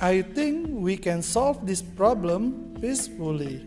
I think we can solve this problem peacefully.